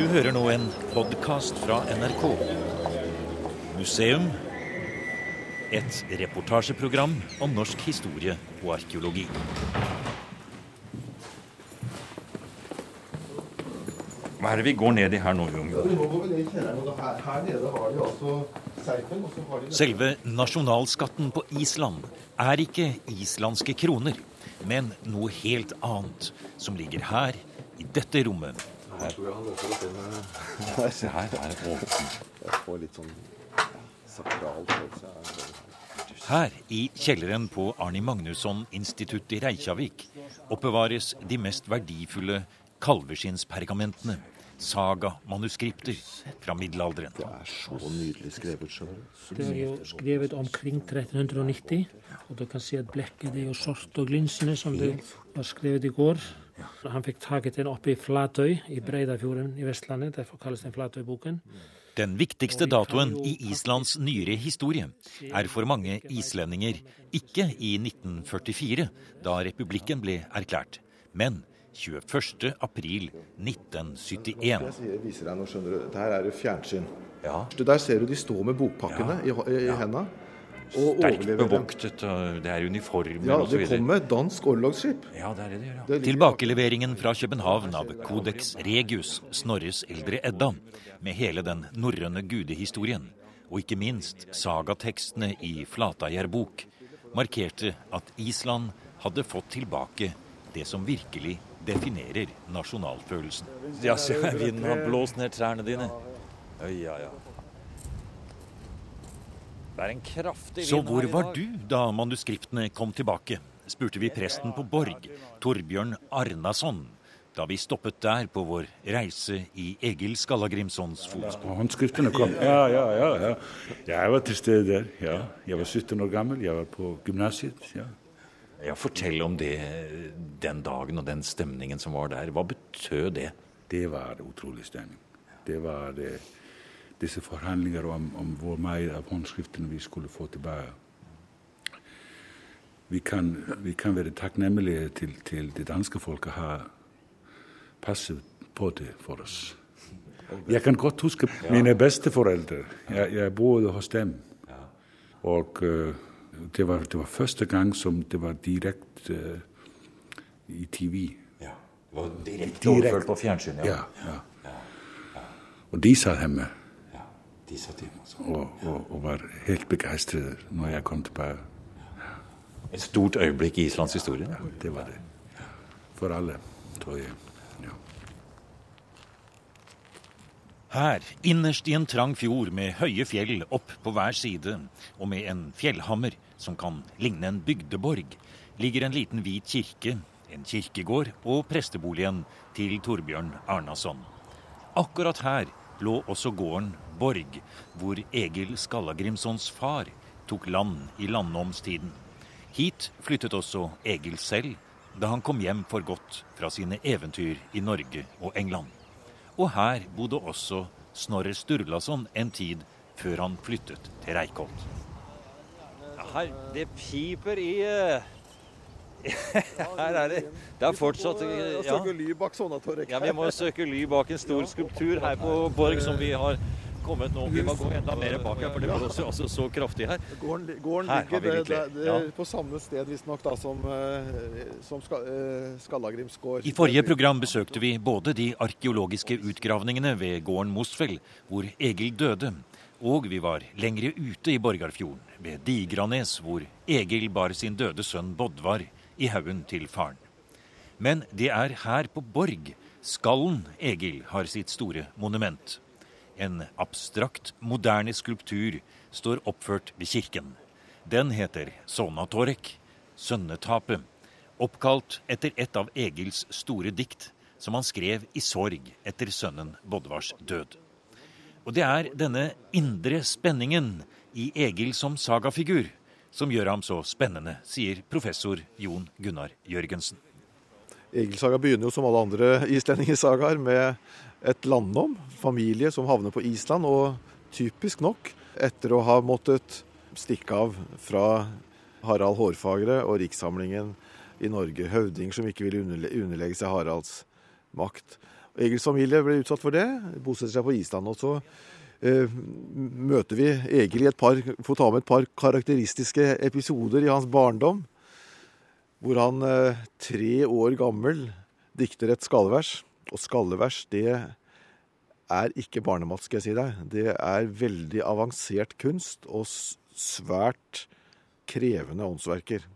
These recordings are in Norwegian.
Du hører nå en podkast fra NRK. Museum. Et reportasjeprogram om norsk historie og arkeologi. Hva er det vi går ned i her nå, Jon? Selve nasjonalskatten på Island er ikke islandske kroner, men noe helt annet som ligger her, i dette rommet. Her tror jeg opp inn Se her er det åpent. Jeg får litt sånn sakral følelse. Her i kjelleren på Arni Magnusson-instituttet i Reykjavik oppbevares de mest verdifulle kalveskinnspergamentene, saga-manuskripter fra middelalderen. Det er så nydelig skrevet sjøl. Det er jo skrevet omkring 1390, og du kan se at blekket er jo sort og glinsende som det var skrevet i går. Han fikk taket den oppe i Flatøy i Breidafjorden i Vestlandet, derfor kalles den Flatøyboken. Den viktigste datoen i Islands nyere historie er for mange islendinger ikke i 1944, da republikken ble erklært, men 21. april 1971. Jeg viser deg nå, skjønner du. Dette er jo fjernsyn. Ja, Der ser du de står med bokpakkene i, i, i henda. Og Sterkt bevoktet, og det er uniformer Ja, osv. det kommer dansk orlogsskip. Ja, det er det det gjør, ja. Det Tilbakeleveringen fra København av Codex Regius, Snorres eldre Edda, med hele den norrøne gudehistorien, og ikke minst sagatekstene i Flateyjarbok, markerte at Island hadde fått tilbake det som virkelig definerer nasjonalfølelsen. Ja, se, vinden har blåst ned trærne dine. Ja, ja. Det er en kraftig Så hvor var du da manuskriptene kom tilbake? spurte vi presten på Borg, Torbjørn Arnason, da vi stoppet der på vår reise i Egil Skallagrimsons fotspor. Håndskriftene kom. Ja, ja, ja, ja. Jeg var til stede der. ja. Jeg var 17 år gammel. Jeg var på gymnasiet. Ja. Ja, Fortell om det den dagen og den stemningen som var der. Hva betød det? Det var utrolig stemning. Det var det, disse forhandlinger om, om hvor mye av håndskriftene vi skulle få tilbake. Vi kan, vi kan være takknemlige til, til det danske folket har passet på det for oss. Jeg kan godt huske mine besteforeldre. Jeg, jeg bodde hos dem. Og uh, det, var, det var første gang som det var direkte uh, i TV. Ja, det var Direkte overført på fjernsyn? Ja, ja. Og de satt hjemme ja. timene. og, og, og var helt begeistret når jeg kom tilbake. Et stort øyeblikk i Islands historie. Ja, Det var det. For alle, tror jeg. Ja. Her, innerst i en trang fjord med høye fjell opp på hver side, og med en fjellhammer som kan ligne en bygdeborg, ligger en liten hvit kirke, en kirkegård og presteboligen til Torbjørn Arnason. Akkurat her lå også gården Borg, hvor Egil Skallagrimsons far tok land i landnomstiden. Hit flyttet også Egil selv da han kom hjem for godt fra sine eventyr i Norge og England. Og her bodde også Snorre Sturlason en tid før han flyttet til Reykholt. Her, det piper i eh, Her er det Det er fortsatt Jeg ja. søker ly bak sånne, Torek. ja, vi må søke ly bak en stor skulptur her på Borg som vi har kommet nå. Vi må gå enda mer bak her, for det blåser altså så kraftig her. Gården, gården Her ligger det, det, det, ja. på samme sted visstnok som, eh, som ska, eh, Skallagrims gård. I forrige program besøkte vi både de arkeologiske utgravningene ved gården Mosfell, hvor Egil døde, og vi var lengre ute i Borgarfjorden, ved Digranes, hvor Egil bar sin døde sønn Bodvar i haugen til faren. Men det er her på Borg skallen Egil har sitt store monument. En abstrakt, moderne skulptur står oppført ved kirken. Den heter Sona Torek, Sønnetapet, oppkalt etter et av Egils store dikt, som han skrev i sorg etter sønnen Bodvars død. Og det er denne indre spenningen i Egil som sagafigur som gjør ham så spennende, sier professor Jon Gunnar Jørgensen. Egilsaga begynner jo som alle andre islendingesagaer med et landnom, familie som havner på Island, og typisk nok, etter å ha måttet stikke av fra Harald Hårfagre og rikssamlingen i Norge, Høvding som ikke ville underlegge seg Haralds makt. Egils familie ble utsatt for det. Bosetter seg på Island. Og så eh, møter vi Egil i et par, får ta med et par karakteristiske episoder i hans barndom. Hvor han eh, tre år gammel dikter et skallevers. Og skallevers, det er ikke barnemat, skal jeg si deg. Det er veldig avansert kunst og svært krevende åndsverker.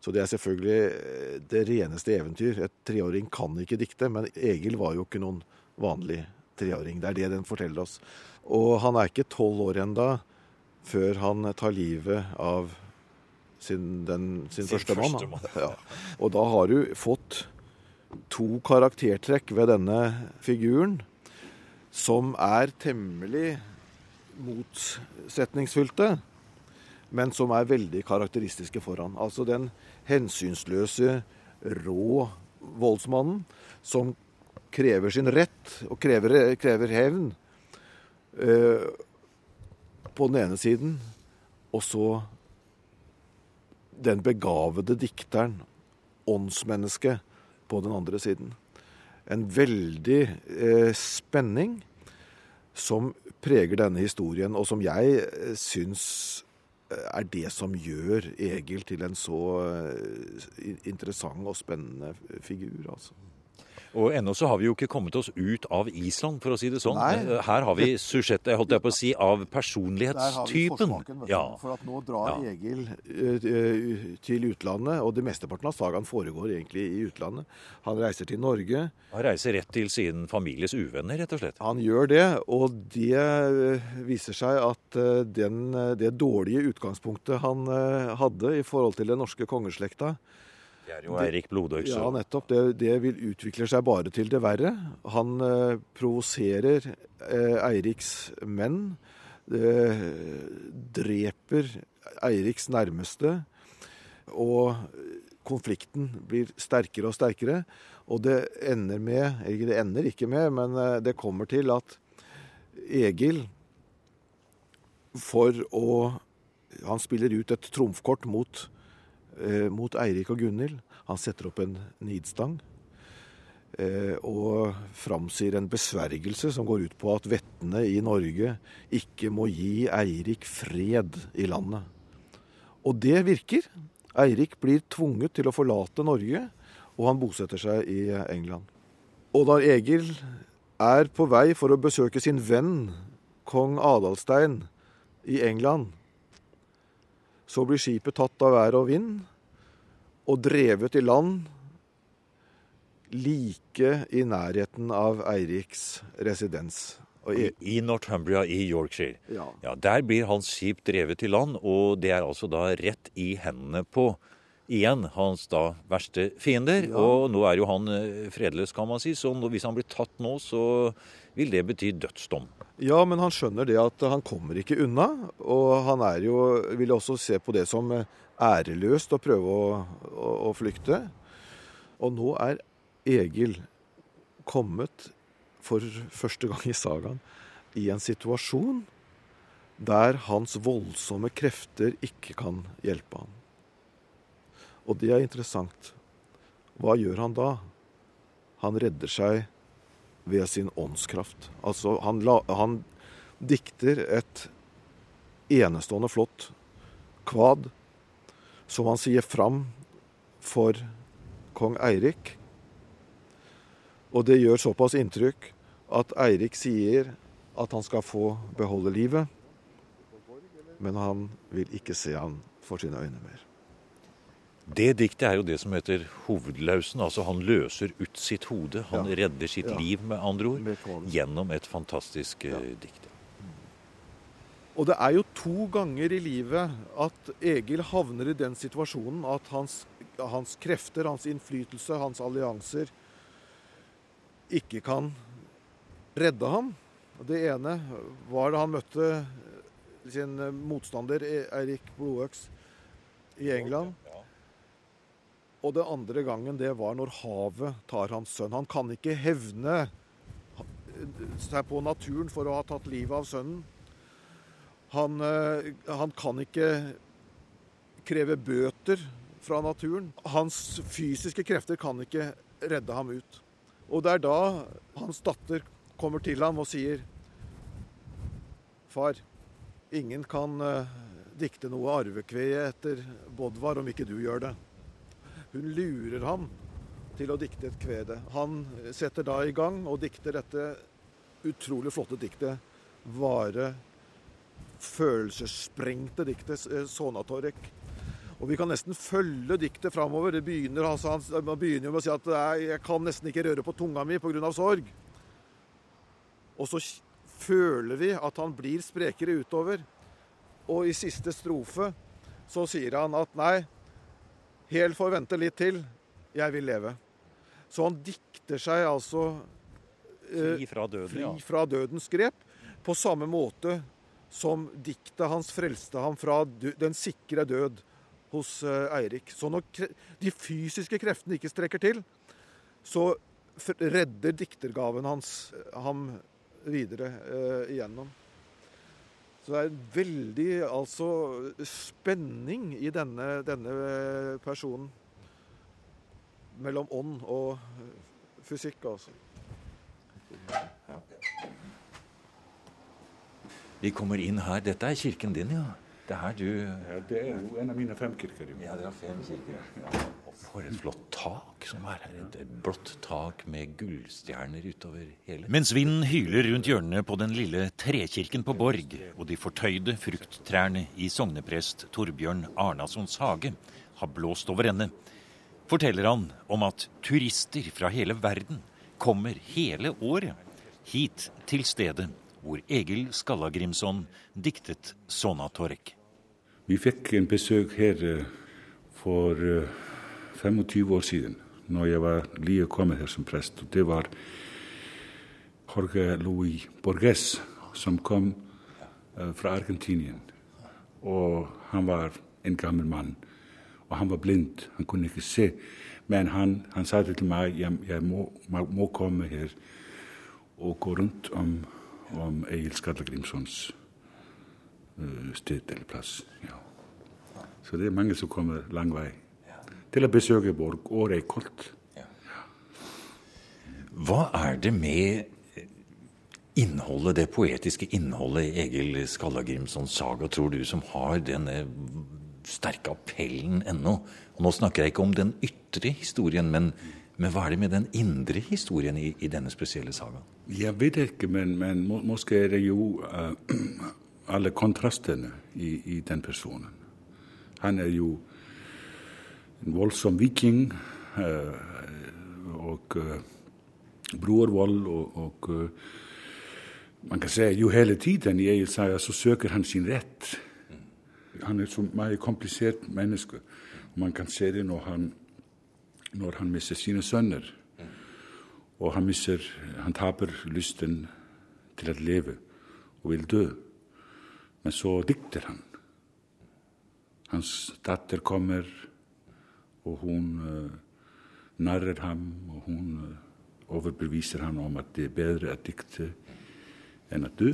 Så det er selvfølgelig eh, det reneste eventyr. Et treåring kan ikke dikte, men Egil var jo ikke noen vanlig treåring. Det er det den forteller oss. Og han er ikke tolv år enda før han tar livet av sin, den, sin, sin første mann. Ja. Og da har du fått to karaktertrekk ved denne figuren som er temmelig motsetningsfylte, men som er veldig karakteristiske for han. Altså den hensynsløse, rå voldsmannen som krever sin rett og krever, krever hevn eh, på den ene siden, og så den begavede dikteren, åndsmennesket, på den andre siden. En veldig eh, spenning som preger denne historien, og som jeg eh, syns eh, er det som gjør Egil til en så eh, interessant og spennende figur. altså. Og ennå så har vi jo ikke kommet oss ut av Island, for å si det sånn. Nei. Eh, her har vi susjettet, holdt jeg på å si, av personlighetstypen. Ja. For at nå drar ja. Egil uh, til utlandet, og det mesteparten av sagaen foregår egentlig i utlandet. Han reiser til Norge. Han reiser rett til sin families uvenner, rett og slett? Han gjør det, og det viser seg at den, det dårlige utgangspunktet han hadde i forhold til den norske kongeslekta, det er jo Eirik Blodøy. Ja, nettopp. Det, det, vil utvikle seg bare til det verre. Han eh, provoserer eh, Eiriks menn. Eh, dreper Eiriks nærmeste. Og konflikten blir sterkere og sterkere. Og det ender med Eller det ender ikke med, men eh, det kommer til at Egil for å Han spiller ut et trumfkort mot mot Eirik og Gunhild. Han setter opp en nidstang eh, og framsier en besvergelse som går ut på at vettene i Norge ikke må gi Eirik fred i landet. Og det virker. Eirik blir tvunget til å forlate Norge, og han bosetter seg i England. Og da Egil er på vei for å besøke sin venn kong Adalstein i England, så blir skipet tatt av vær og vind og drevet i land like i nærheten av Eiriks residens. I, I, Northumbria i Yorkshire. Ja. ja. Der blir hans skip drevet i land, og det er altså da rett i hendene på igjen hans da verste fiender. Ja. Og nå er jo han eh, fredløs, kan man si, så hvis han blir tatt nå, så vil det bety dødsdom. Ja, men han skjønner det at han kommer ikke unna. Og han er jo, vil også se på det som æreløst å prøve å, å, å flykte. Og nå er Egil kommet for første gang i sagaen i en situasjon der hans voldsomme krefter ikke kan hjelpe ham. Og det er interessant. Hva gjør han da? Han redder seg ved sin åndskraft. Altså, han, la, han dikter et enestående flott kvad som han sier fram for kong Eirik. Og det gjør såpass inntrykk at Eirik sier at han skal få beholde livet, men han vil ikke se han for sine øyne mer. Det diktet er jo det som heter hovedlausen. Altså han løser ut sitt hode. Han ja. redder sitt ja. liv, med andre ord, gjennom et fantastisk ja. Eh, dikt. Og det er jo to ganger i livet at Egil havner i den situasjonen at hans, hans krefter, hans innflytelse, hans allianser ikke kan redde ham. Det ene var da han møtte sin motstander Eirik Blodøks i England. Og det andre gangen det var når havet tar hans sønn. Han kan ikke hevne seg på naturen for å ha tatt livet av sønnen. Han, eh, han kan ikke kreve bøter fra naturen. Hans fysiske krefter kan ikke redde ham ut. Og det er da hans datter kommer til ham og sier Far, ingen kan uh, dikte noe arvekveie etter Bodvar om ikke du gjør det. Hun lurer ham til å dikte et kvede. Han setter da i gang og dikter dette utrolig flotte diktet 'Vare følelsessprengte diktet', eh, 'Sonatorek'. Og Vi kan nesten følge diktet framover. Det begynner, altså, han, begynner med å si at 'jeg kan nesten ikke røre på tunga mi pga. sorg'. Og så føler vi at han blir sprekere utover. Og i siste strofe så sier han at 'nei, Hel får vente litt til, jeg vil leve'. Så han dikter seg altså eh, Fri fra døden, fri fra dødens grep. På samme måte som diktet hans frelste ham fra den sikre død hos eh, Eirik. Så når de fysiske kreftene ikke strekker til, så redder diktergaven hans eh, ham videre eh, igjennom. Så det er en veldig altså, spenning i denne, denne personen. Mellom ånd og fysikk, altså. Vi kommer inn her. Dette er kirken din, ja? Det er her du Ja, det er jo en av mine fem kirker. Ja, det er fem kirker. Ja. Og for et flott tak som er her. Et blått tak med gullstjerner utover hele. Mens vinden hyler rundt hjørnene på den lille trekirken på Borg, og de fortøyde frukttrærne i sogneprest Torbjørn Arnasons hage har blåst over ende, forteller han om at turister fra hele verden kommer hele året hit til stedet hvor Egil Skallagrimson diktet 'Sonatorek'. Vi fikk en besøk her eh, for 25 eh, år siden, når jeg var lige kommet her som prest. og Det var Jorge Louis Borges som kom eh, fra Argentinien. Og han var en gammel mann. Og han var blind, han kunne ikke se. Men han, han sa til meg jeg, jeg må, må, komme her og gå rundt om, om Egil Skallagrimsons uh, sted eller plass. Ja. Så det er mange som kommer lang vei til å besøke Borg. Året er koldt. Hva er det med innholdet, det poetiske innholdet i Egil Skallagrimsons saga, tror du, som har denne sterke appellen ennå? Og nå snakker jeg ikke om den ytre historien, men, men hva er det med den indre historien i, i denne spesielle sagaen? Jeg vet ikke, men, men må, måske er det jo uh, alle kontrastene i, i den personen. Han er jo en voldsom viking. Uh, og uh, brorvold og, og man kan si jo hele tiden i Egil Saga så søker han sin rett. Han er så meget komplisert menneske. Man kan se det når han, når han mister sine sønner. Og han, mister, han taper lysten til å leve og vil dø. Men så dikter han. Hans datter kommer, og hun uh, narrer ham, og hun uh, overbeviser ham om at det er bedre å dikte enn at du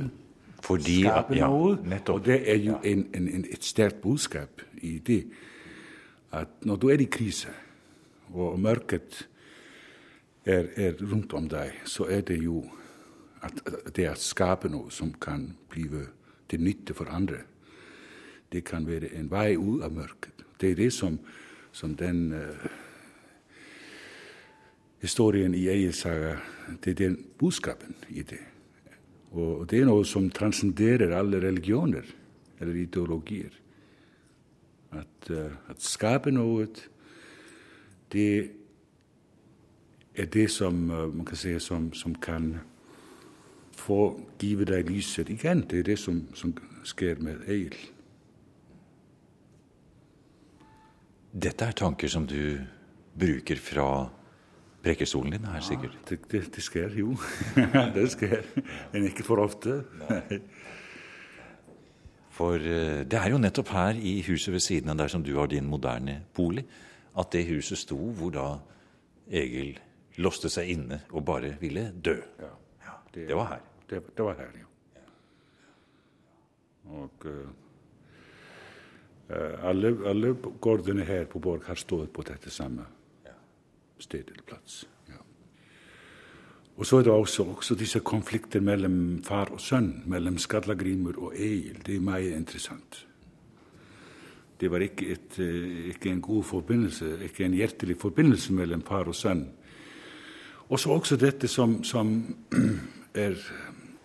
Fordi Skape ja, noe. Og det er jo en, en, en, et sterkt budskap i det at når du er i krise, og mørket er, er rundt om deg, så er det jo at det å skape noe som kan bli til nytte for andre. Det kan være en vei ut av mørket. Det er det som, som den uh, historien i Eiersaga Det er den budskapen i det. Og det er noe som transcenderer alle religioner eller ideologier. At, uh, at skape noe, det er det som uh, man kan si som, som kan få give deg lyset igjen. Det er det som, som skjer med Egil. Dette er tanker som du bruker fra prekestolen din her, sikkert? Ja, det, det, det skjer jo. det skjer. Men ikke for ofte. For uh, det er jo nettopp her i huset ved siden av der som du har din moderne bolig, at det huset sto hvor da Egil låste seg inne og bare ville dø. Ja, det, det, var her. Det, det, var her, ja. Og uh, alle, alle gårdene her på Borg har stått på dette samme sted eller plass. Ja. Og så er det også, også disse konflikter mellom far og sønn, mellom Skallagrimur og Egil. Det er meget interessant. Det var ikke, et, eh, ikke, en god forbindelse, ikke en hjertelig forbindelse mellom far og sønn. Og så også dette som, som er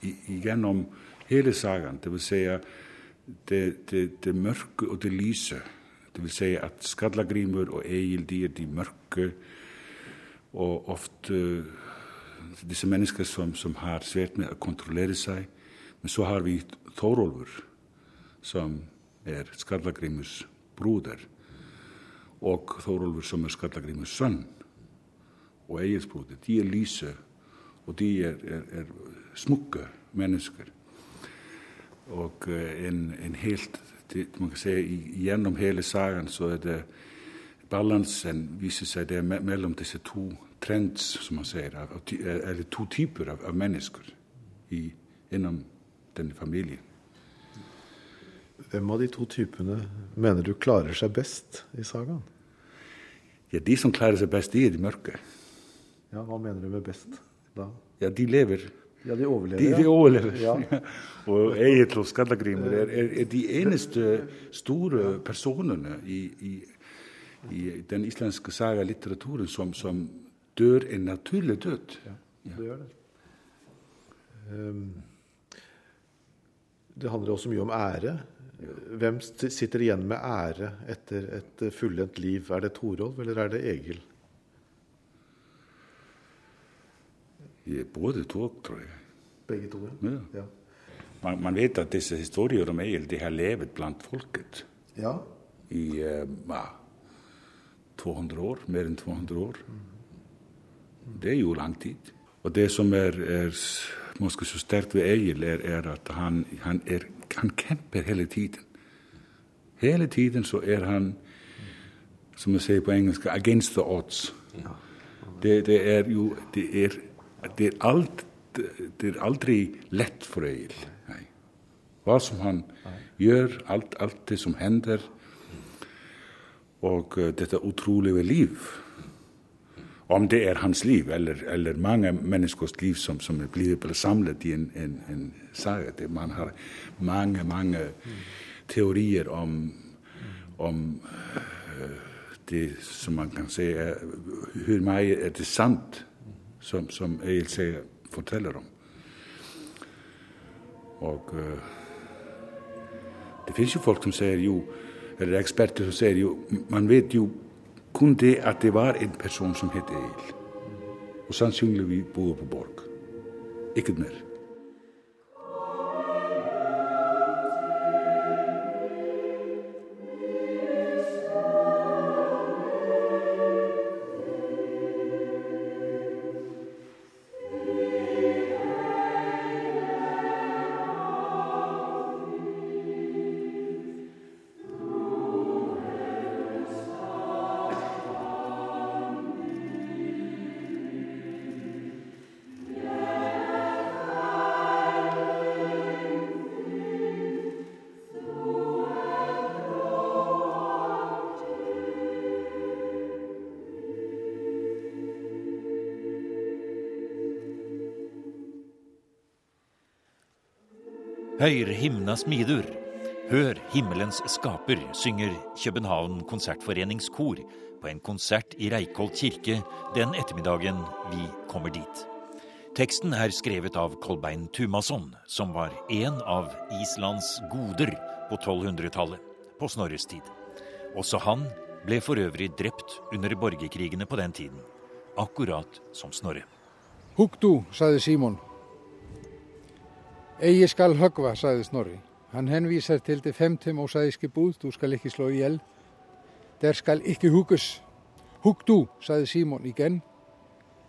igjennom hele sagaen, vil si det, det, det, mørke og det lyse. Vil si at Skallagrimur og Egil de er de mørke og ofte disse mennesker som, som har svært med å kontrollere seg. Men så har vi Thorolfur, som er Skallagrimurs broder, og Thorolfur, som er Skallagrimurs sønn, og Egils broder. De er lyse, og de er, er, er smukke mennesker. Og eh, en, en helt man kan si, Gjennom hele sagaen så er det balansen viser seg det mellom disse to trends, som man sier, eller to typer av, av mennesker i, innom denne familien. Hvem av de to typene mener du klarer seg best i sagaen? Ja, De som klarer seg best, de er de mørke. Ja, Hva mener du med best da? Ja, de lever. Ja, De overlever. De, de overlever. Ja. og Egil og Skallagrimur er, er, er, de eneste store personene i, i, i den islandske sagalitteraturen som, som dør en naturlig død. Ja, det gjør det. Um, det handler også mye om ære. Hvem sitter igjen med ære etter et fullendt liv? Er det Torolv, eller er det Egil? Både to, tror jeg. Begge to, ja. ja. Man, man, vet at disse historiene om Egil de har levet blant folket ja. i uh, 200 år, mer enn 200 år. Det er jo lang tid. Og det som er, er måske så sterkt ved Egil, er, er at han, han, er, han, kjemper hele tiden. Hele tiden så er han, som jeg sier på engelsk, 'against the odds'. Det, det er jo det er, det er, alt, det er aldri lett for Egil. Nei. Hva som han gjør, alt, alt det som hender, og uh, dette utrolige liv om det er hans liv eller, eller mange menneskers liv som, som blitt samlet i en, en, en saga. Man har mange, mange teorier om, om uh, det som man kan si er Hvor mye er det sant, som, som sier, forteller om. Og uh, det fins jo folk som sier jo, eller eksperter som sier jo Man vet jo kun det at det var en person som het Egil. Og sannsynligvis bodde på Borg. Ikke mer. Høyr himna smidur. Hør himmelens skaper, synger København Konsertforeningskor på en konsert i Reikholt kirke den ettermiddagen vi kommer dit. Teksten er skrevet av Kolbein Tumasson, som var en av Islands goder på 1200-tallet, på Snorres tid. Også han ble for øvrig drept under borgerkrigene på den tiden, akkurat som Snorre. Huktu, sa Simon. Egi skal högva, sagði Snorri. Hann henvísar til det femte mosaiske búð, du skal ekki slå ihjel. Der skal ekki hugus. Hug du, sagði Simon igen.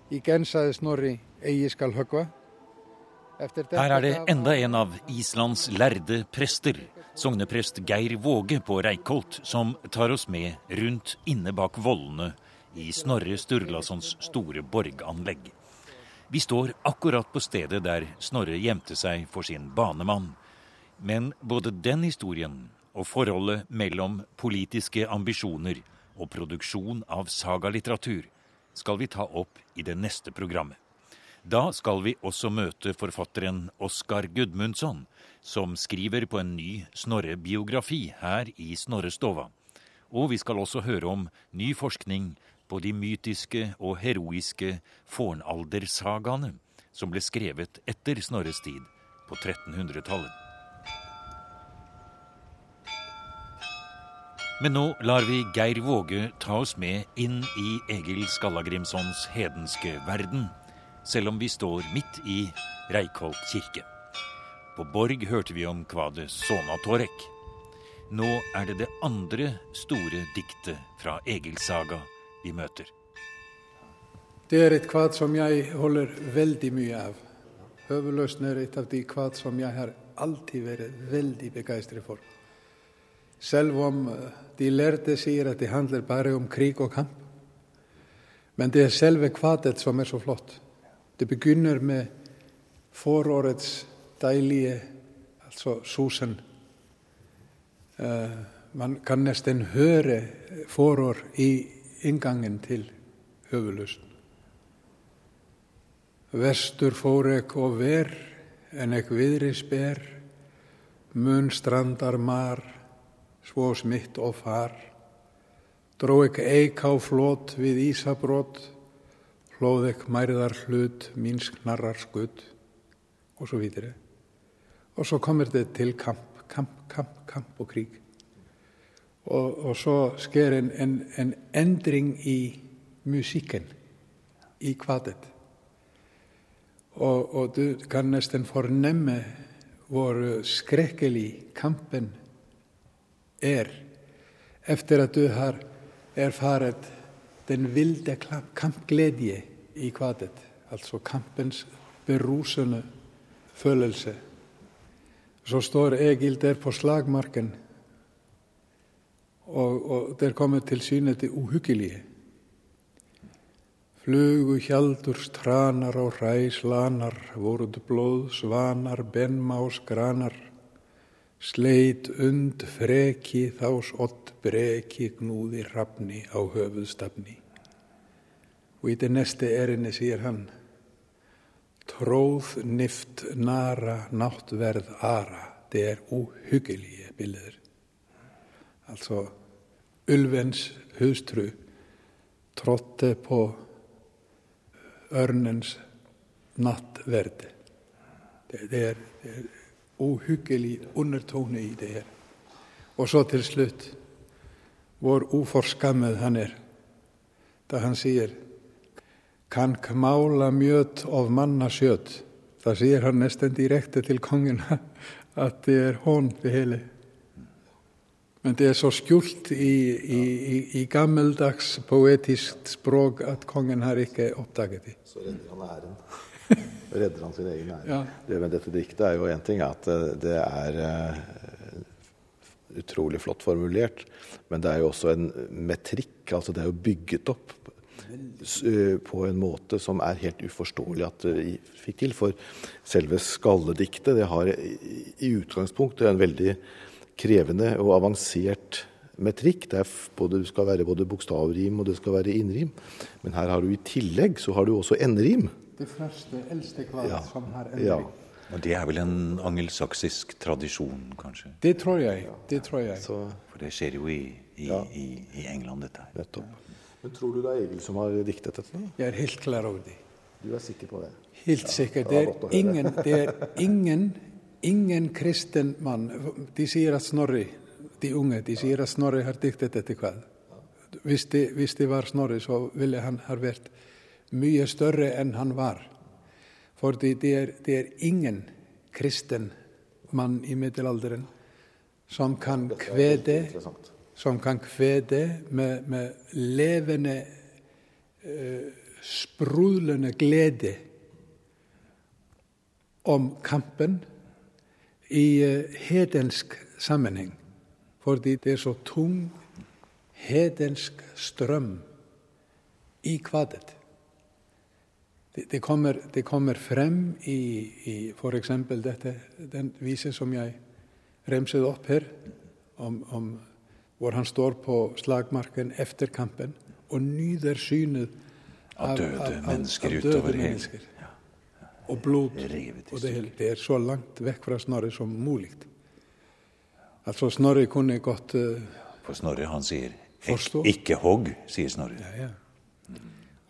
Igen sagði Snorri, Egi skal högva. Her er det enda en av Islands lærde prester, sogneprest Geir Våge på Reikholt, som tar oss med rundt inne bak vollene i Snorre Sturlasons store borganlegg. Vi står akkurat på stedet der Snorre gjemte seg for sin banemann. Men både den historien og forholdet mellom politiske ambisjoner og produksjon av sagalitteratur skal vi ta opp i det neste programmet. Da skal vi også møte forfatteren Oskar Gudmundsson, som skriver på en ny Snorre-biografi her i Snorrestova. Og vi skal også høre om ny forskning på de mytiske og heroiske fornaldersagaene som ble skrevet etter Snorres tid på 1300-tallet. Men nå lar vi Geir Våge ta oss med inn i Egil Skallagrimsons hedenske verden, selv om vi står midt i Reikholt kirke. På Borg hørte vi om kvadet Sonatorek. Nå er det det andre store diktet fra Egilsaga vi møter. Det er et kvad som jeg holder veldig mye av. Høveløsten er et av de kvad som jeg har alltid vært veldig begeistret for. Selv om eh, de lærde sier at det handler bare om krig og kamp. Men det er selve kvadet som er så flott. Det begynner med forårets deilige, altså susen. Uh, man kan nesten høre forår i inngangen til høveløsten. Vestur fór ek og ver, en ek viðris ber, mun strandar mar, svo smitt og far. Dró ek eik á flót við Ísabrót, hlóð ek mærðar hlut, mín snarrar skudd, og svo videre. Og så kommer det til kamp, kamp, kamp, kamp og krig. Og, og så sker en, en, en endring i musikken, i kvadet. Og, og, du kan nesten fornemme hvor skrekkelig kampen er efter at du har erfaret den vilde kampglede i kvadet, altså kampens berusende følelse. Så står Egil der på slagmarken, og, og der kommer til syne det uhyggelige. Flugu hjaldur stranar á ræslanar, voruð blóð svanar, benmás granar, sleit und freki þás ott breki gnúði rafni á höfuðstafni. Og í det neste erinni sier hann, tróð nift nara náttverð ara, det er uhyggelige bilder. Altså ulvens hustru trådte på ørnens nattverd. Det, det, er, det er uhyggelig undertone i det her. Og så til slutt hvor uforskammet han er da han sier kan kmála mjöt av manna Það sier han nesten direkte til kongen at det er hån det hele. Men det er så skjult i, i, i, i gammeldags poetisk språk at kongen har ikke oppdaget det. Så redder han æren. redder han sin egen ære. Ja. Det med dette diktet er jo én ting at eh, det er uh, utrolig flott formulert, men det er jo også en metrikk. Altså det er jo bygget opp på en måte som er helt uforståelig at vi fikk til. For selve skallediktet det har i utgangspunktet en veldig krevende og avansert metrikk. Det både, skal være både bokstavrim og det skal være innrim. Men her har du i tillegg så har du også enderim. Det første eldste kvart Ja. som har Ja. Og det er vel en angelsaksisk tradisjon, kanskje? Det tror jeg. Det tror jeg. Så For det skjer jo i, i, Ja. i, i England, dette her. nettopp. Men tror du det er Egil som har diktet dette? Jeg er helt klar over det. Du er sikker på det? Helt ja, det Det er ingen, det er ingen, ingen kristen mann De sier at Snorri, de unge, de sier at Snorri har diktet dette hva? Hvis det, hvis det var Snorri, så ville han ha vært mye større enn han var. For det er, det er ingen kristen mann i middelalderen som kan kvede. Som kan kvede med, med levende, eh, sprudlende glede om kampen i eh, hedensk sammenheng. Fordi det er så tung hedensk strøm i kvadet. Det, det, kommer, det kommer frem i, i f.eks. den vise som jeg remset opp her, om, om hvor han står på slagmarken etter kampen og nyter synet Av døde mennesker døde utover hele. mennesker. og blod. Og det, det er så langt vekk fra Snorre som mulig. Altså Snorre kunne godt eh, For Snorre han sier Forstå. Ikke hogg, sier Snorre. ja, ja.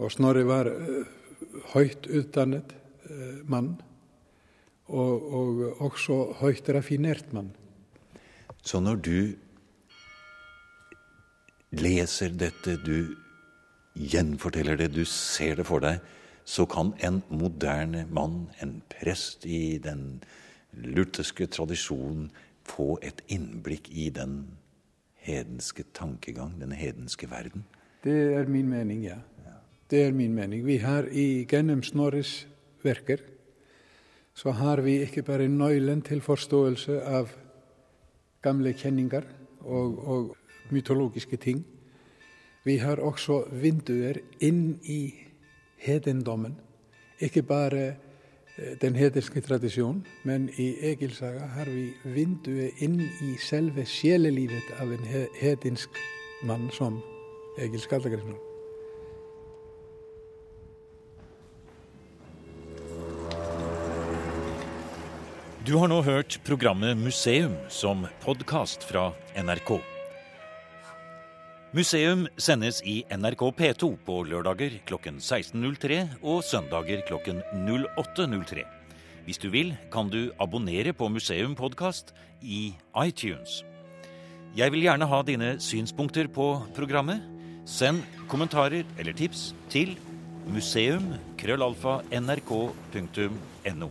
Og Snorre var uh, høyt utdannet uh, mann, og, og også høyt raffinert mann. Så når du leser dette, du gjenforteller det, du ser det for deg, så kan en moderne mann, en prest i den lutherske tradisjonen, få et innblikk i den hedenske tankegang, den hedenske verden. Det er min mening, ja. Det er min mening. Vi har i gjennom Snorres verker så har vi ikke bare nøkkelen til forståelse av gamle kjenninger og, og mytologiske ting. Vi har også vinduer inn i hedendommen. Ikke bare eh, den hedenske tradisjonen, men i Egilsaga har vi vinduet inn i selve sjelelivet av en hedensk mann som Egil Skallagrimsson. Du har nå hørt programmet Museum som podkast fra NRK. Museum sendes i NRK P2 på lørdager klokken 16.03 og søndager klokken 08.03. Hvis du vil, kan du abonnere på Museum podkast i iTunes. Jeg vil gjerne ha dine synspunkter på programmet. Send kommentarer eller tips til museum.krøllalfa.nrk.no.